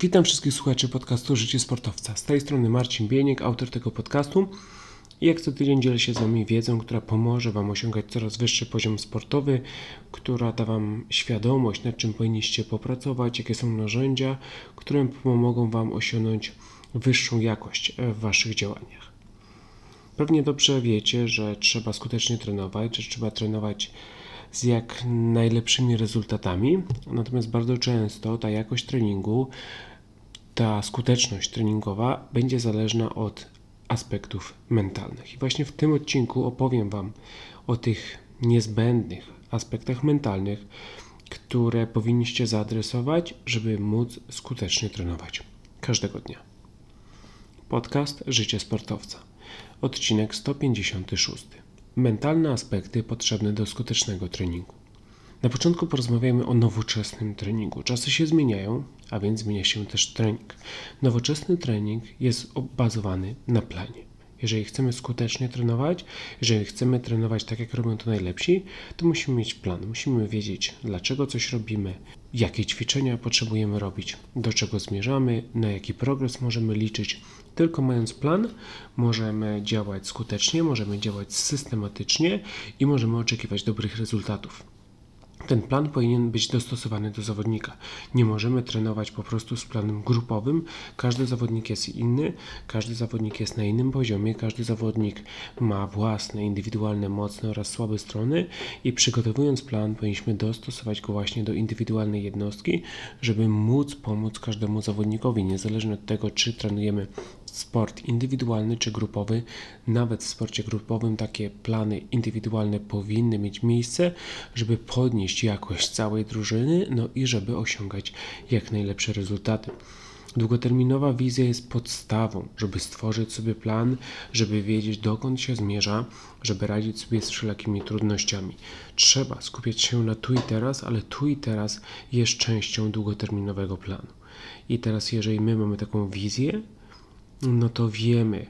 Witam wszystkich słuchaczy podcastu Życie Sportowca. Z tej strony Marcin Bieniek, autor tego podcastu. Jak co tydzień dzielę się z Wami wiedzą, która pomoże Wam osiągać coraz wyższy poziom sportowy, która da Wam świadomość, nad czym powinniście popracować, jakie są narzędzia, które pomogą Wam osiągnąć wyższą jakość w Waszych działaniach. Pewnie dobrze wiecie, że trzeba skutecznie trenować, że trzeba trenować z jak najlepszymi rezultatami, natomiast bardzo często ta jakość treningu, ta skuteczność treningowa będzie zależna od aspektów mentalnych. I właśnie w tym odcinku opowiem Wam o tych niezbędnych aspektach mentalnych, które powinniście zaadresować, żeby móc skutecznie trenować każdego dnia. Podcast Życie Sportowca, odcinek 156 mentalne aspekty potrzebne do skutecznego treningu. Na początku porozmawiamy o nowoczesnym treningu. Czasy się zmieniają, a więc zmienia się też trening. Nowoczesny trening jest bazowany na planie. Jeżeli chcemy skutecznie trenować, jeżeli chcemy trenować tak, jak robią to najlepsi, to musimy mieć plan. Musimy wiedzieć, dlaczego coś robimy, jakie ćwiczenia potrzebujemy robić, do czego zmierzamy, na jaki progres możemy liczyć. Tylko mając plan, możemy działać skutecznie, możemy działać systematycznie i możemy oczekiwać dobrych rezultatów. Ten plan powinien być dostosowany do zawodnika. Nie możemy trenować po prostu z planem grupowym. Każdy zawodnik jest inny, każdy zawodnik jest na innym poziomie, każdy zawodnik ma własne, indywidualne, mocne oraz słabe strony i przygotowując plan powinniśmy dostosować go właśnie do indywidualnej jednostki, żeby móc pomóc każdemu zawodnikowi, niezależnie od tego, czy trenujemy sport indywidualny czy grupowy. Nawet w sporcie grupowym takie plany indywidualne powinny mieć miejsce, żeby podnieść jakość całej drużyny, no i żeby osiągać jak najlepsze rezultaty. Długoterminowa wizja jest podstawą, żeby stworzyć sobie plan, żeby wiedzieć dokąd się zmierza, żeby radzić sobie z wszelakimi trudnościami. Trzeba skupiać się na tu i teraz, ale tu i teraz jest częścią długoterminowego planu. I teraz, jeżeli my mamy taką wizję, no to wiemy,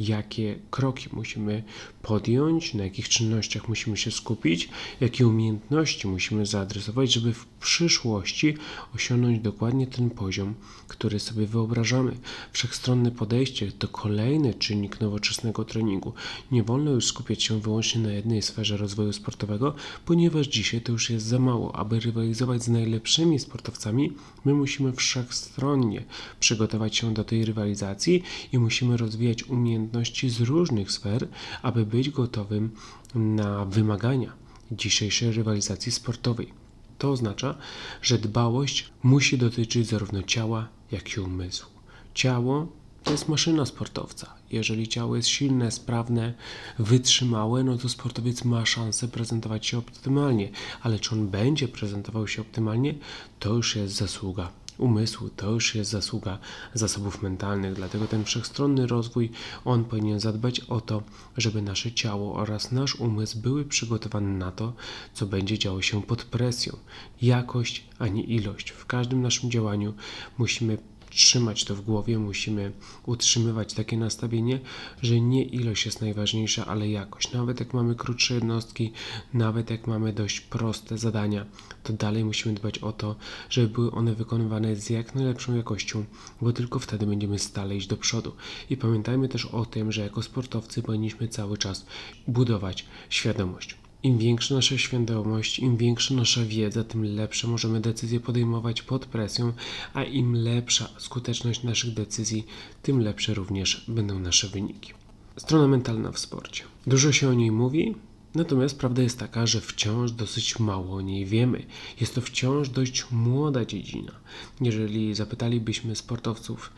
jakie kroki musimy podjąć, na jakich czynnościach musimy się skupić, jakie umiejętności musimy zaadresować, żeby w przyszłości osiągnąć dokładnie ten poziom, który sobie wyobrażamy. Wszechstronne podejście to kolejny czynnik nowoczesnego treningu. Nie wolno już skupiać się wyłącznie na jednej sferze rozwoju sportowego, ponieważ dzisiaj to już jest za mało. Aby rywalizować z najlepszymi sportowcami, my musimy wszechstronnie przygotować się do tej rywalizacji i musimy rozwijać umiejętności z różnych sfer, aby być gotowym na wymagania dzisiejszej rywalizacji sportowej. To oznacza, że dbałość musi dotyczyć zarówno ciała, jak i umysłu. Ciało to jest maszyna sportowca. Jeżeli ciało jest silne, sprawne, wytrzymałe, no to sportowiec ma szansę prezentować się optymalnie, ale czy on będzie prezentował się optymalnie, to już jest zasługa umysłu, to już jest zasługa zasobów mentalnych, dlatego ten wszechstronny rozwój, on powinien zadbać o to, żeby nasze ciało oraz nasz umysł były przygotowane na to, co będzie działo się pod presją. Jakość, a nie ilość. W każdym naszym działaniu musimy trzymać to w głowie, musimy utrzymywać takie nastawienie, że nie ilość jest najważniejsza, ale jakość. Nawet jak mamy krótsze jednostki, nawet jak mamy dość proste zadania, to dalej musimy dbać o to, żeby były one wykonywane z jak najlepszą jakością, bo tylko wtedy będziemy stale iść do przodu. I pamiętajmy też o tym, że jako sportowcy powinniśmy cały czas budować świadomość. Im większa nasza świadomość, im większa nasza wiedza, tym lepsze możemy decyzje podejmować pod presją, a im lepsza skuteczność naszych decyzji, tym lepsze również będą nasze wyniki. Strona mentalna w sporcie. Dużo się o niej mówi, natomiast prawda jest taka, że wciąż dosyć mało o niej wiemy. Jest to wciąż dość młoda dziedzina. Jeżeli zapytalibyśmy sportowców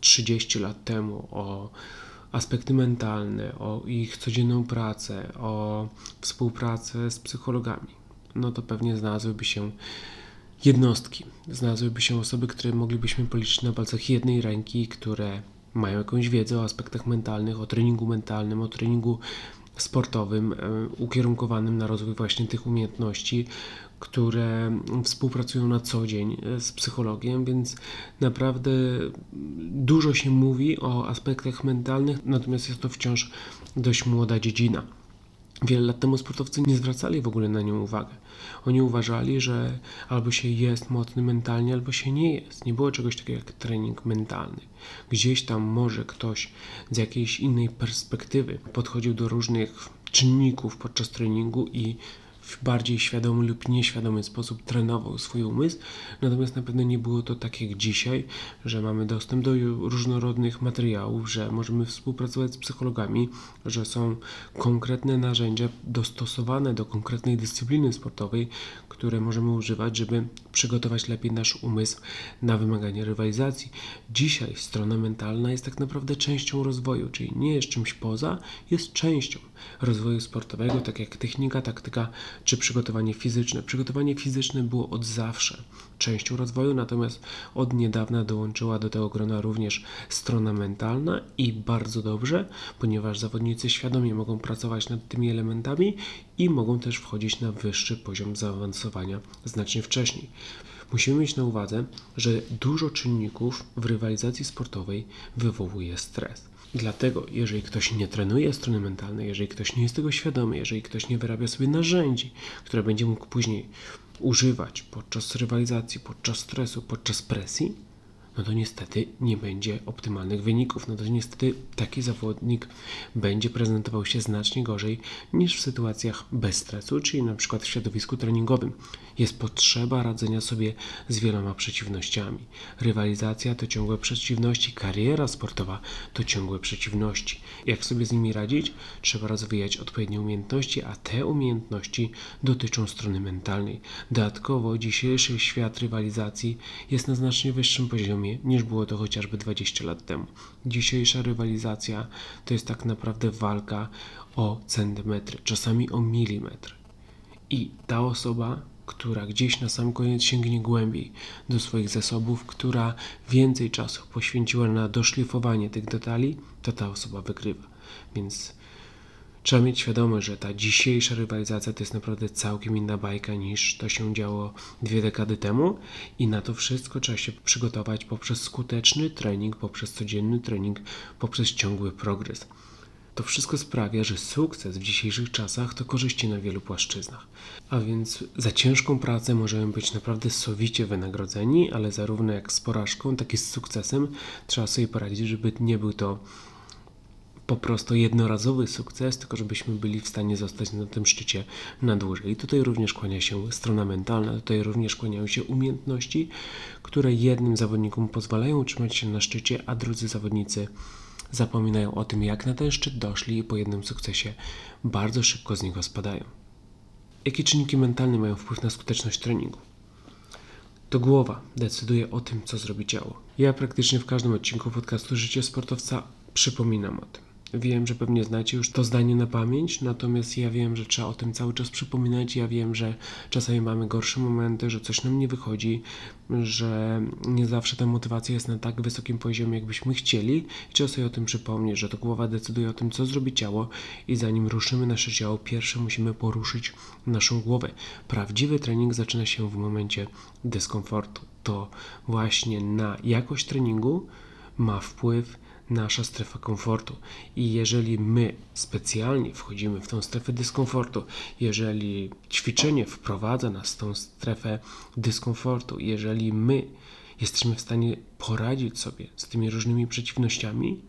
30 lat temu o aspekty mentalne, o ich codzienną pracę, o współpracę z psychologami, no to pewnie znalazłyby się jednostki, znalazłyby się osoby, które moglibyśmy policzyć na palcach jednej ręki, które mają jakąś wiedzę o aspektach mentalnych, o treningu mentalnym, o treningu sportowym, e, ukierunkowanym na rozwój właśnie tych umiejętności, które współpracują na co dzień e, z psychologiem, więc naprawdę dużo się mówi o aspektach mentalnych, natomiast jest to wciąż dość młoda dziedzina. Wiele lat temu sportowcy nie zwracali w ogóle na nią uwagę. Oni uważali, że albo się jest mocny mentalnie, albo się nie jest. Nie było czegoś takiego jak trening mentalny. Gdzieś tam może ktoś z jakiejś innej perspektywy podchodził do różnych czynników podczas treningu i w bardziej świadomy lub nieświadomy sposób trenował swój umysł, natomiast na pewno nie było to tak jak dzisiaj, że mamy dostęp do różnorodnych materiałów, że możemy współpracować z psychologami, że są konkretne narzędzia dostosowane do konkretnej dyscypliny sportowej, które możemy używać, żeby przygotować lepiej nasz umysł na wymagania rywalizacji. Dzisiaj strona mentalna jest tak naprawdę częścią rozwoju, czyli nie jest czymś poza, jest częścią rozwoju sportowego, tak jak technika, taktyka czy przygotowanie fizyczne. Przygotowanie fizyczne było od zawsze częścią rozwoju, natomiast od niedawna dołączyła do tego grona również strona mentalna i bardzo dobrze, ponieważ zawodnicy świadomie mogą pracować nad tymi elementami i mogą też wchodzić na wyższy poziom zaawansowania znacznie wcześniej. Musimy mieć na uwadze, że dużo czynników w rywalizacji sportowej wywołuje stres. Dlatego, jeżeli ktoś nie trenuje strony mentalnej, jeżeli ktoś nie jest tego świadomy, jeżeli ktoś nie wyrabia sobie narzędzi, które będzie mógł później używać podczas rywalizacji, podczas stresu, podczas presji, no to niestety nie będzie optymalnych wyników. No to niestety taki zawodnik będzie prezentował się znacznie gorzej niż w sytuacjach bez stresu, czyli na przykład w środowisku treningowym. Jest potrzeba radzenia sobie z wieloma przeciwnościami. Rywalizacja to ciągłe przeciwności, kariera sportowa to ciągłe przeciwności. Jak sobie z nimi radzić? Trzeba rozwijać odpowiednie umiejętności, a te umiejętności dotyczą strony mentalnej. Dodatkowo dzisiejszy świat rywalizacji jest na znacznie wyższym poziomie poziomie niż było to chociażby 20 lat temu. Dzisiejsza rywalizacja to jest tak naprawdę walka o centymetry, czasami o milimetr. I ta osoba, która gdzieś na sam koniec sięgnie głębiej do swoich zasobów, która więcej czasu poświęciła na doszlifowanie tych detali, to ta osoba wygrywa. Więc Trzeba mieć świadomość, że ta dzisiejsza rywalizacja to jest naprawdę całkiem inna bajka niż to się działo dwie dekady temu i na to wszystko trzeba się przygotować poprzez skuteczny trening, poprzez codzienny trening, poprzez ciągły progres. To wszystko sprawia, że sukces w dzisiejszych czasach to korzyści na wielu płaszczyznach. A więc za ciężką pracę możemy być naprawdę sowicie wynagrodzeni, ale zarówno jak z porażką, tak i z sukcesem trzeba sobie poradzić, żeby nie był to po prostu jednorazowy sukces, tylko żebyśmy byli w stanie zostać na tym szczycie na dłużej. I tutaj również kłania się strona mentalna, tutaj również kłaniają się umiejętności, które jednym zawodnikom pozwalają utrzymać się na szczycie, a drudzy zawodnicy zapominają o tym, jak na ten szczyt doszli i po jednym sukcesie bardzo szybko z niego spadają. Jakie czynniki mentalne mają wpływ na skuteczność treningu? To głowa decyduje o tym, co zrobi ciało. Ja praktycznie w każdym odcinku podcastu Życie Sportowca przypominam o tym. Wiem, że pewnie znacie już to zdanie na pamięć, natomiast ja wiem, że trzeba o tym cały czas przypominać. Ja wiem, że czasami mamy gorsze momenty, że coś nam nie wychodzi, że nie zawsze ta motywacja jest na tak wysokim poziomie, jakbyśmy chcieli. I trzeba sobie o tym przypomnieć, że to głowa decyduje o tym, co zrobi ciało, i zanim ruszymy nasze ciało, pierwsze musimy poruszyć naszą głowę. Prawdziwy trening zaczyna się w momencie dyskomfortu. To właśnie na jakość treningu ma wpływ nasza strefa komfortu. I jeżeli my specjalnie wchodzimy w tą strefę dyskomfortu, jeżeli ćwiczenie wprowadza nas w tą strefę dyskomfortu, jeżeli my jesteśmy w stanie poradzić sobie z tymi różnymi przeciwnościami,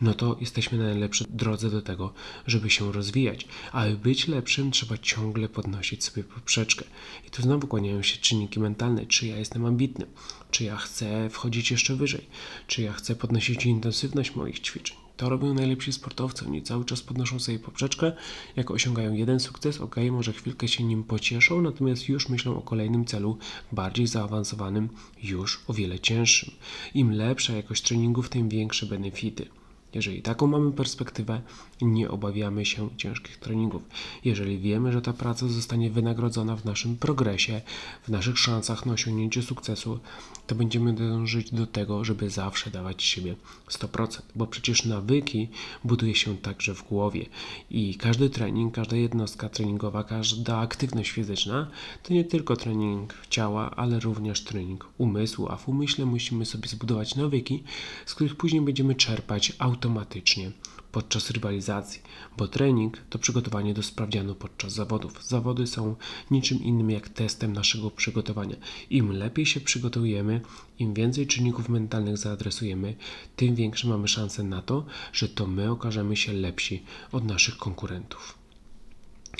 no to jesteśmy na najlepszej drodze do tego, żeby się rozwijać. Aby być lepszym, trzeba ciągle podnosić sobie poprzeczkę. I tu znowu kłaniają się czynniki mentalne, czy ja jestem ambitny, czy ja chcę wchodzić jeszcze wyżej, czy ja chcę podnosić intensywność moich ćwiczeń. To robią najlepsi sportowcy. Oni cały czas podnoszą sobie poprzeczkę. Jak osiągają jeden sukces, ok, może chwilkę się nim pocieszą, natomiast już myślą o kolejnym celu, bardziej zaawansowanym, już o wiele cięższym. Im lepsza jakość treningów, tym większe benefity. Jeżeli taką mamy perspektywę, nie obawiamy się ciężkich treningów. Jeżeli wiemy, że ta praca zostanie wynagrodzona w naszym progresie, w naszych szansach na osiągnięcie sukcesu, to będziemy dążyć do tego, żeby zawsze dawać siebie 100%, bo przecież nawyki buduje się także w głowie i każdy trening, każda jednostka treningowa, każda aktywność fizyczna to nie tylko trening ciała, ale również trening umysłu, a w umyśle musimy sobie zbudować nawyki, z których później będziemy czerpać automatycznie automatycznie podczas rywalizacji, bo trening to przygotowanie do sprawdzianu podczas zawodów. Zawody są niczym innym jak testem naszego przygotowania. Im lepiej się przygotujemy, im więcej czynników mentalnych zaadresujemy, tym większe mamy szanse na to, że to my okażemy się lepsi od naszych konkurentów.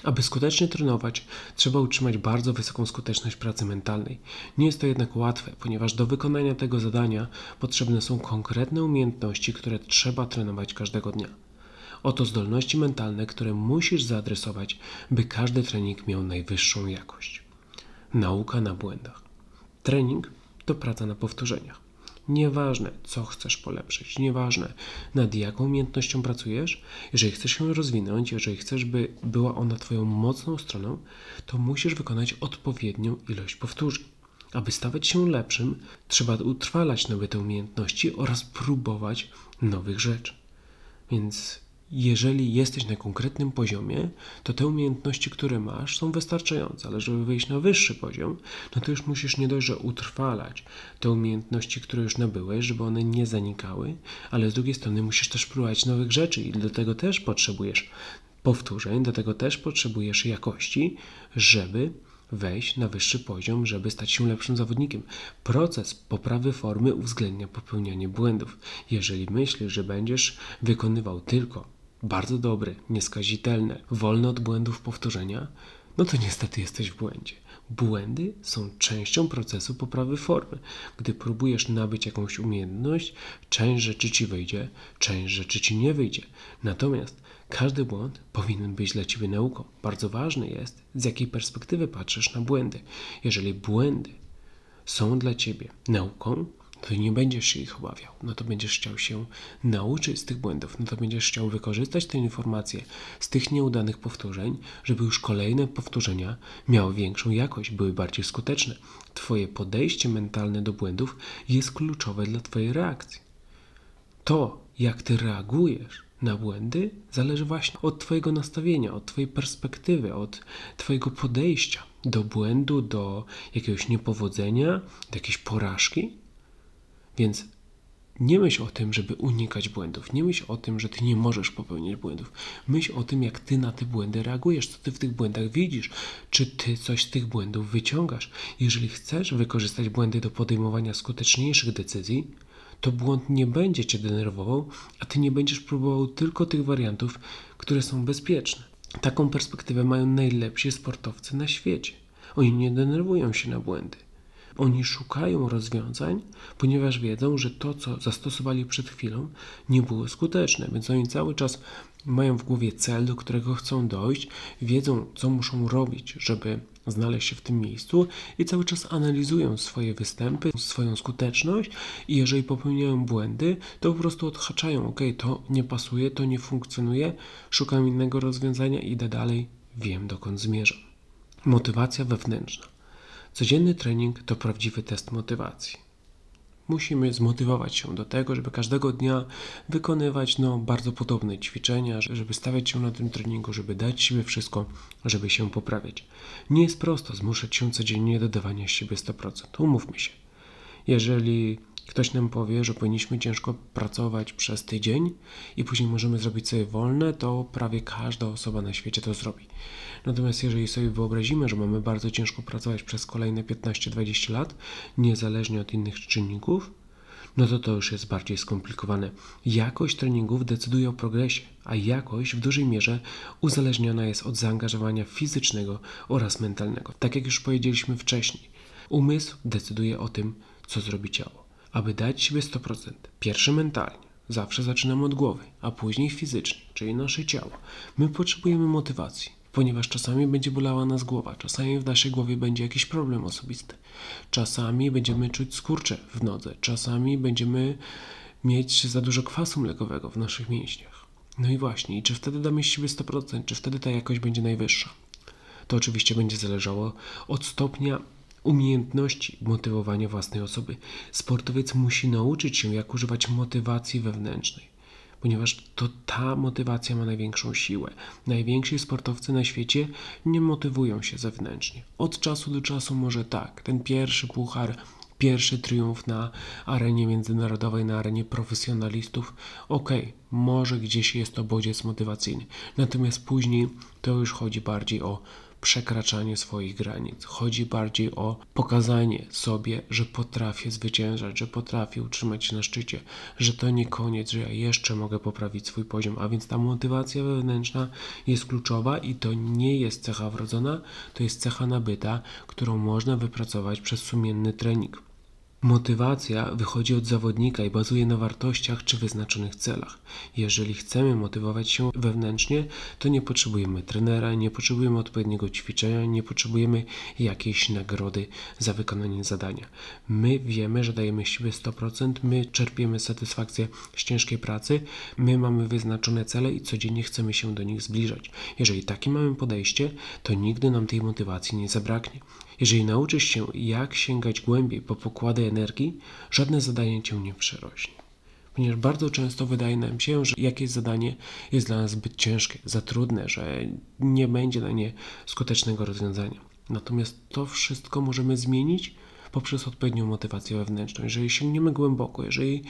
Aby skutecznie trenować, trzeba utrzymać bardzo wysoką skuteczność pracy mentalnej. Nie jest to jednak łatwe, ponieważ do wykonania tego zadania potrzebne są konkretne umiejętności, które trzeba trenować każdego dnia. Oto zdolności mentalne, które musisz zaadresować, by każdy trening miał najwyższą jakość. Nauka na błędach. Trening to praca na powtórzeniach. Nieważne, co chcesz polepszyć, nieważne, nad jaką umiejętnością pracujesz, jeżeli chcesz się rozwinąć, jeżeli chcesz, by była ona Twoją mocną stroną, to musisz wykonać odpowiednią ilość powtórzeń. Aby stawać się lepszym, trzeba utrwalać nowe te umiejętności oraz próbować nowych rzeczy. Więc jeżeli jesteś na konkretnym poziomie, to te umiejętności, które masz, są wystarczające, ale żeby wyjść na wyższy poziom, no to już musisz nie dość, że utrwalać te umiejętności, które już nabyłeś, żeby one nie zanikały, ale z drugiej strony musisz też próbować nowych rzeczy i do tego też potrzebujesz powtórzeń, do tego też potrzebujesz jakości, żeby wejść na wyższy poziom, żeby stać się lepszym zawodnikiem. Proces poprawy formy uwzględnia popełnianie błędów. Jeżeli myślisz, że będziesz wykonywał tylko bardzo dobry, nieskazitelny, wolny od błędów powtórzenia, no to niestety jesteś w błędzie. Błędy są częścią procesu poprawy formy. Gdy próbujesz nabyć jakąś umiejętność, część rzeczy ci wyjdzie, część rzeczy ci nie wyjdzie. Natomiast każdy błąd powinien być dla ciebie nauką. Bardzo ważne jest, z jakiej perspektywy patrzysz na błędy. Jeżeli błędy są dla ciebie nauką, to nie będziesz się ich obawiał. No to będziesz chciał się nauczyć z tych błędów. No to będziesz chciał wykorzystać te informacje z tych nieudanych powtórzeń, żeby już kolejne powtórzenia miały większą jakość, były bardziej skuteczne. Twoje podejście mentalne do błędów jest kluczowe dla Twojej reakcji. To, jak Ty reagujesz na błędy, zależy właśnie od Twojego nastawienia, od Twojej perspektywy, od Twojego podejścia do błędu, do jakiegoś niepowodzenia, do jakiejś porażki. Więc nie myśl o tym, żeby unikać błędów. Nie myśl o tym, że ty nie możesz popełnić błędów. Myśl o tym, jak ty na te błędy reagujesz, co ty w tych błędach widzisz, czy ty coś z tych błędów wyciągasz. Jeżeli chcesz wykorzystać błędy do podejmowania skuteczniejszych decyzji, to błąd nie będzie cię denerwował, a ty nie będziesz próbował tylko tych wariantów, które są bezpieczne. Taką perspektywę mają najlepsi sportowcy na świecie. Oni nie denerwują się na błędy. Oni szukają rozwiązań, ponieważ wiedzą, że to, co zastosowali przed chwilą, nie było skuteczne, więc oni cały czas mają w głowie cel, do którego chcą dojść, wiedzą, co muszą robić, żeby znaleźć się w tym miejscu i cały czas analizują swoje występy, swoją skuteczność i jeżeli popełniają błędy, to po prostu odhaczają, ok, to nie pasuje, to nie funkcjonuje, szukam innego rozwiązania, idę dalej, wiem dokąd zmierzam. Motywacja wewnętrzna. Codzienny trening to prawdziwy test motywacji. Musimy zmotywować się do tego, żeby każdego dnia wykonywać no, bardzo podobne ćwiczenia, żeby stawiać się na tym treningu, żeby dać siebie wszystko, żeby się poprawiać. Nie jest prosto zmuszać się codziennie do dawania siebie 100%. Umówmy się. Jeżeli Ktoś nam powie, że powinniśmy ciężko pracować przez tydzień i później możemy zrobić sobie wolne, to prawie każda osoba na świecie to zrobi. Natomiast jeżeli sobie wyobrazimy, że mamy bardzo ciężko pracować przez kolejne 15-20 lat, niezależnie od innych czynników, no to to już jest bardziej skomplikowane. Jakość treningów decyduje o progresie, a jakość w dużej mierze uzależniona jest od zaangażowania fizycznego oraz mentalnego. Tak jak już powiedzieliśmy wcześniej, umysł decyduje o tym, co zrobi ciało. Aby dać siebie 100%, pierwszy mentalnie, zawsze zaczynamy od głowy, a później fizycznie, czyli nasze ciało. My potrzebujemy motywacji, ponieważ czasami będzie bolała nas głowa, czasami w naszej głowie będzie jakiś problem osobisty, czasami będziemy czuć skurcze w nodze, czasami będziemy mieć za dużo kwasu mlekowego w naszych mięśniach. No i właśnie, i czy wtedy damy siebie 100%, czy wtedy ta jakość będzie najwyższa? To oczywiście będzie zależało od stopnia umiejętności motywowania własnej osoby. Sportowiec musi nauczyć się, jak używać motywacji wewnętrznej, ponieważ to ta motywacja ma największą siłę. Najwięksi sportowcy na świecie nie motywują się zewnętrznie. Od czasu do czasu może tak, ten pierwszy puchar pierwszy triumf na arenie międzynarodowej, na arenie profesjonalistów. Okej, okay, może gdzieś jest to bodziec motywacyjny. Natomiast później to już chodzi bardziej o przekraczanie swoich granic. Chodzi bardziej o pokazanie sobie, że potrafię zwyciężać, że potrafię utrzymać się na szczycie, że to nie koniec, że ja jeszcze mogę poprawić swój poziom. A więc ta motywacja wewnętrzna jest kluczowa i to nie jest cecha wrodzona, to jest cecha nabyta, którą można wypracować przez sumienny trening. Motywacja wychodzi od zawodnika i bazuje na wartościach czy wyznaczonych celach. Jeżeli chcemy motywować się wewnętrznie, to nie potrzebujemy trenera, nie potrzebujemy odpowiedniego ćwiczenia, nie potrzebujemy jakiejś nagrody za wykonanie zadania. My wiemy, że dajemy siebie 100%, my czerpiemy satysfakcję z ciężkiej pracy, my mamy wyznaczone cele i codziennie chcemy się do nich zbliżać. Jeżeli takie mamy podejście, to nigdy nam tej motywacji nie zabraknie. Jeżeli nauczysz się, jak sięgać głębiej po pokłady energii, żadne zadanie cię nie przerośnie. Ponieważ bardzo często wydaje nam się, że jakieś zadanie jest dla nas zbyt ciężkie, za trudne, że nie będzie na nie skutecznego rozwiązania. Natomiast to wszystko możemy zmienić poprzez odpowiednią motywację wewnętrzną. Jeżeli sięgniemy głęboko, jeżeli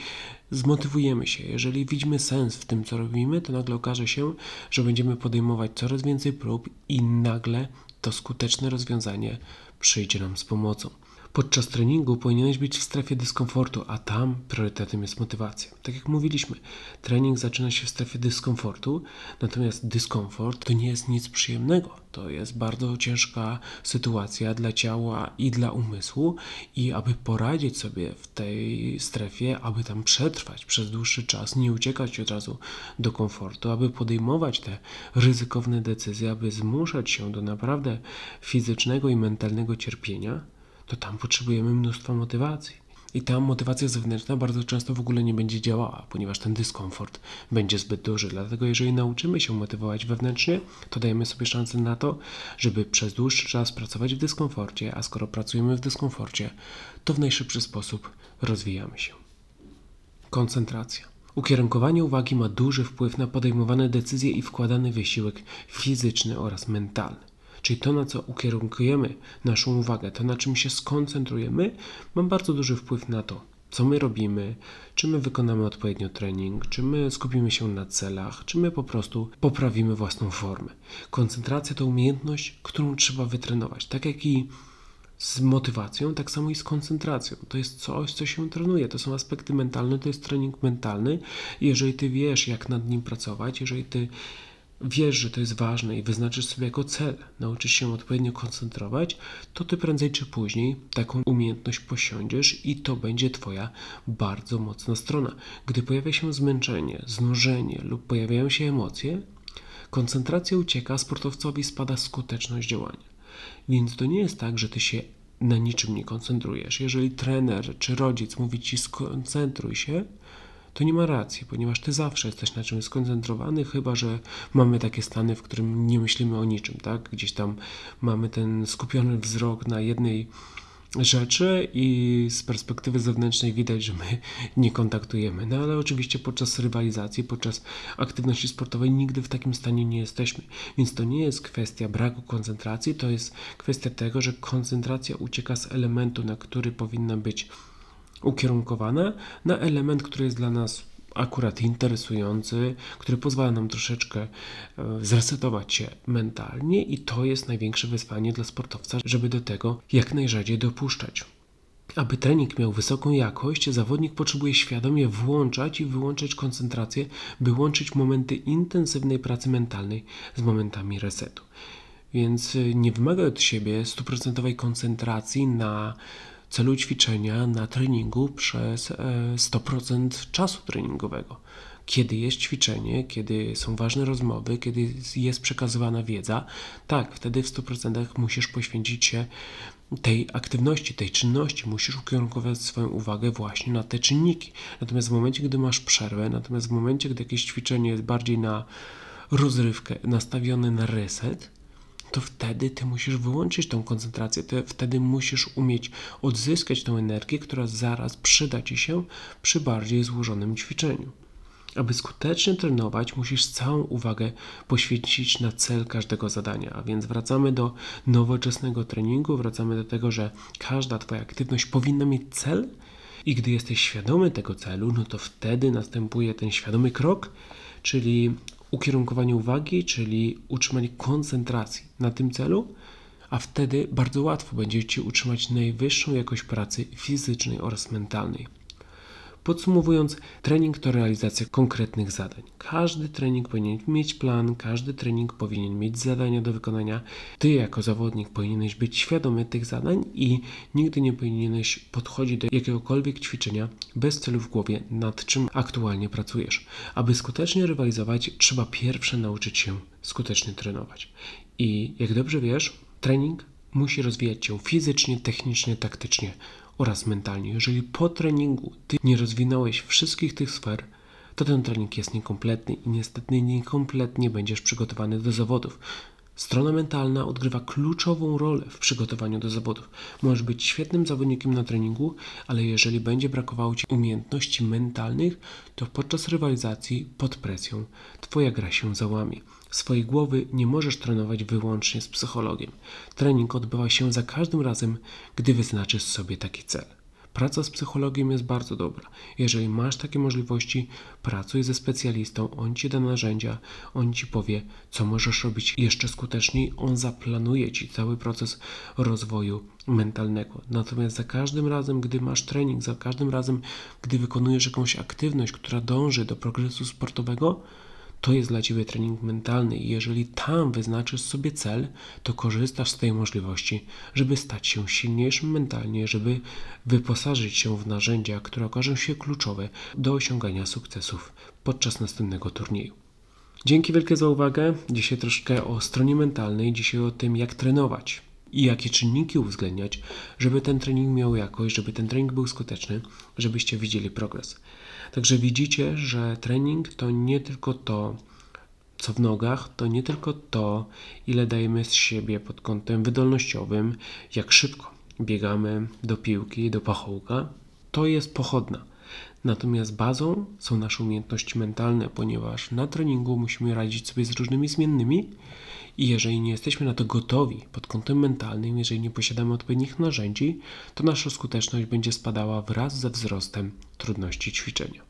zmotywujemy się, jeżeli widzimy sens w tym, co robimy, to nagle okaże się, że będziemy podejmować coraz więcej prób i nagle to skuteczne rozwiązanie przyjdzie nam z pomocą. Podczas treningu powinieneś być w strefie dyskomfortu, a tam priorytetem jest motywacja. Tak jak mówiliśmy, trening zaczyna się w strefie dyskomfortu, natomiast dyskomfort to nie jest nic przyjemnego. To jest bardzo ciężka sytuacja dla ciała i dla umysłu, i aby poradzić sobie w tej strefie, aby tam przetrwać przez dłuższy czas, nie uciekać od razu do komfortu, aby podejmować te ryzykowne decyzje, aby zmuszać się do naprawdę fizycznego i mentalnego cierpienia, to tam potrzebujemy mnóstwa motywacji. I tam motywacja zewnętrzna bardzo często w ogóle nie będzie działała, ponieważ ten dyskomfort będzie zbyt duży. Dlatego, jeżeli nauczymy się motywować wewnętrznie, to dajemy sobie szansę na to, żeby przez dłuższy czas pracować w dyskomforcie, a skoro pracujemy w dyskomforcie, to w najszybszy sposób rozwijamy się. Koncentracja. Ukierunkowanie uwagi ma duży wpływ na podejmowane decyzje i wkładany wysiłek fizyczny oraz mentalny. Czyli to, na co ukierunkujemy naszą uwagę, to na czym się skoncentrujemy, ma bardzo duży wpływ na to, co my robimy, czy my wykonamy odpowiednio trening, czy my skupimy się na celach, czy my po prostu poprawimy własną formę. Koncentracja to umiejętność, którą trzeba wytrenować. Tak jak i z motywacją, tak samo i z koncentracją. To jest coś, co się trenuje. To są aspekty mentalne, to jest trening mentalny. Jeżeli ty wiesz, jak nad nim pracować, jeżeli ty wiesz, że to jest ważne i wyznaczysz sobie jako cel, nauczysz się odpowiednio koncentrować, to ty prędzej czy później taką umiejętność posiądziesz i to będzie twoja bardzo mocna strona. Gdy pojawia się zmęczenie, znużenie lub pojawiają się emocje, koncentracja ucieka, sportowcowi spada skuteczność działania. Więc to nie jest tak, że ty się na niczym nie koncentrujesz. Jeżeli trener czy rodzic mówi ci skoncentruj się, to nie ma racji, ponieważ ty zawsze jesteś na czymś skoncentrowany, chyba że mamy takie stany, w którym nie myślimy o niczym, tak? Gdzieś tam mamy ten skupiony wzrok na jednej rzeczy i z perspektywy zewnętrznej widać, że my nie kontaktujemy. No ale oczywiście podczas rywalizacji, podczas aktywności sportowej nigdy w takim stanie nie jesteśmy. Więc to nie jest kwestia braku koncentracji, to jest kwestia tego, że koncentracja ucieka z elementu, na który powinna być ukierunkowane na element, który jest dla nas akurat interesujący, który pozwala nam troszeczkę e, zresetować się mentalnie i to jest największe wyzwanie dla sportowca, żeby do tego jak najrzadziej dopuszczać. Aby trening miał wysoką jakość, zawodnik potrzebuje świadomie włączać i wyłączać koncentrację, by łączyć momenty intensywnej pracy mentalnej z momentami resetu. Więc e, nie wymaga od siebie stuprocentowej koncentracji na celu ćwiczenia na treningu przez 100% e, czasu treningowego. Kiedy jest ćwiczenie, kiedy są ważne rozmowy, kiedy jest przekazywana wiedza, tak, wtedy w 100% musisz poświęcić się tej aktywności, tej czynności, musisz ukierunkować swoją uwagę właśnie na te czynniki. Natomiast w momencie, gdy masz przerwę, natomiast w momencie, gdy jakieś ćwiczenie jest bardziej na rozrywkę, nastawione na reset, to wtedy ty musisz wyłączyć tą koncentrację, ty wtedy musisz umieć odzyskać tą energię, która zaraz przyda ci się przy bardziej złożonym ćwiczeniu. Aby skutecznie trenować, musisz całą uwagę poświęcić na cel każdego zadania. A więc wracamy do nowoczesnego treningu, wracamy do tego, że każda Twoja aktywność powinna mieć cel, i gdy jesteś świadomy tego celu, no to wtedy następuje ten świadomy krok, czyli ukierunkowanie uwagi, czyli utrzymanie koncentracji na tym celu, a wtedy bardzo łatwo będzie Ci utrzymać najwyższą jakość pracy fizycznej oraz mentalnej. Podsumowując, trening to realizacja konkretnych zadań. Każdy trening powinien mieć plan, każdy trening powinien mieć zadania do wykonania. Ty, jako zawodnik, powinieneś być świadomy tych zadań i nigdy nie powinieneś podchodzić do jakiegokolwiek ćwiczenia bez celu w głowie, nad czym aktualnie pracujesz. Aby skutecznie rywalizować, trzeba pierwsze nauczyć się skutecznie trenować. I jak dobrze wiesz, trening musi rozwijać się fizycznie, technicznie, taktycznie oraz mentalnie. Jeżeli po treningu ty nie rozwinąłeś wszystkich tych sfer, to ten trening jest niekompletny i niestety niekompletnie będziesz przygotowany do zawodów. Strona mentalna odgrywa kluczową rolę w przygotowaniu do zawodów. Możesz być świetnym zawodnikiem na treningu, ale jeżeli będzie brakowało ci umiejętności mentalnych, to podczas rywalizacji pod presją twoja gra się załamie. Swojej głowy nie możesz trenować wyłącznie z psychologiem. Trening odbywa się za każdym razem, gdy wyznaczysz sobie taki cel. Praca z psychologiem jest bardzo dobra. Jeżeli masz takie możliwości, pracuj ze specjalistą, on ci da narzędzia, on ci powie, co możesz robić jeszcze skuteczniej, on zaplanuje ci cały proces rozwoju mentalnego. Natomiast za każdym razem, gdy masz trening, za każdym razem, gdy wykonujesz jakąś aktywność, która dąży do progresu sportowego, to jest dla Ciebie trening mentalny i jeżeli tam wyznaczysz sobie cel, to korzystasz z tej możliwości, żeby stać się silniejszym mentalnie, żeby wyposażyć się w narzędzia, które okażą się kluczowe do osiągania sukcesów podczas następnego turnieju. Dzięki wielkie za uwagę. Dzisiaj troszkę o stronie mentalnej, dzisiaj o tym, jak trenować i jakie czynniki uwzględniać, żeby ten trening miał jakość, żeby ten trening był skuteczny, żebyście widzieli progres. Także widzicie, że trening to nie tylko to, co w nogach, to nie tylko to, ile dajemy z siebie pod kątem wydolnościowym, jak szybko biegamy do piłki, do pachołka, to jest pochodna. Natomiast bazą są nasze umiejętności mentalne, ponieważ na treningu musimy radzić sobie z różnymi zmiennymi i jeżeli nie jesteśmy na to gotowi pod kątem mentalnym, jeżeli nie posiadamy odpowiednich narzędzi, to nasza skuteczność będzie spadała wraz ze wzrostem trudności ćwiczenia.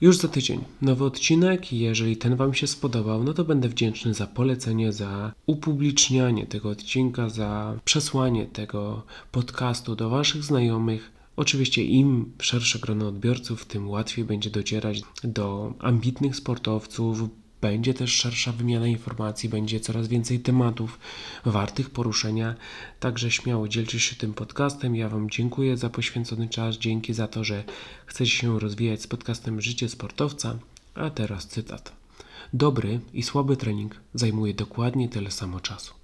Już za tydzień nowy odcinek. Jeżeli ten Wam się spodobał, no to będę wdzięczny za polecenie, za upublicznianie tego odcinka, za przesłanie tego podcastu do Waszych znajomych. Oczywiście im szersze grono odbiorców, tym łatwiej będzie docierać do ambitnych sportowców, będzie też szersza wymiana informacji, będzie coraz więcej tematów wartych poruszenia. Także śmiało dzielcie się tym podcastem. Ja Wam dziękuję za poświęcony czas, dzięki za to, że chcecie się rozwijać z podcastem Życie Sportowca. A teraz cytat. Dobry i słaby trening zajmuje dokładnie tyle samo czasu.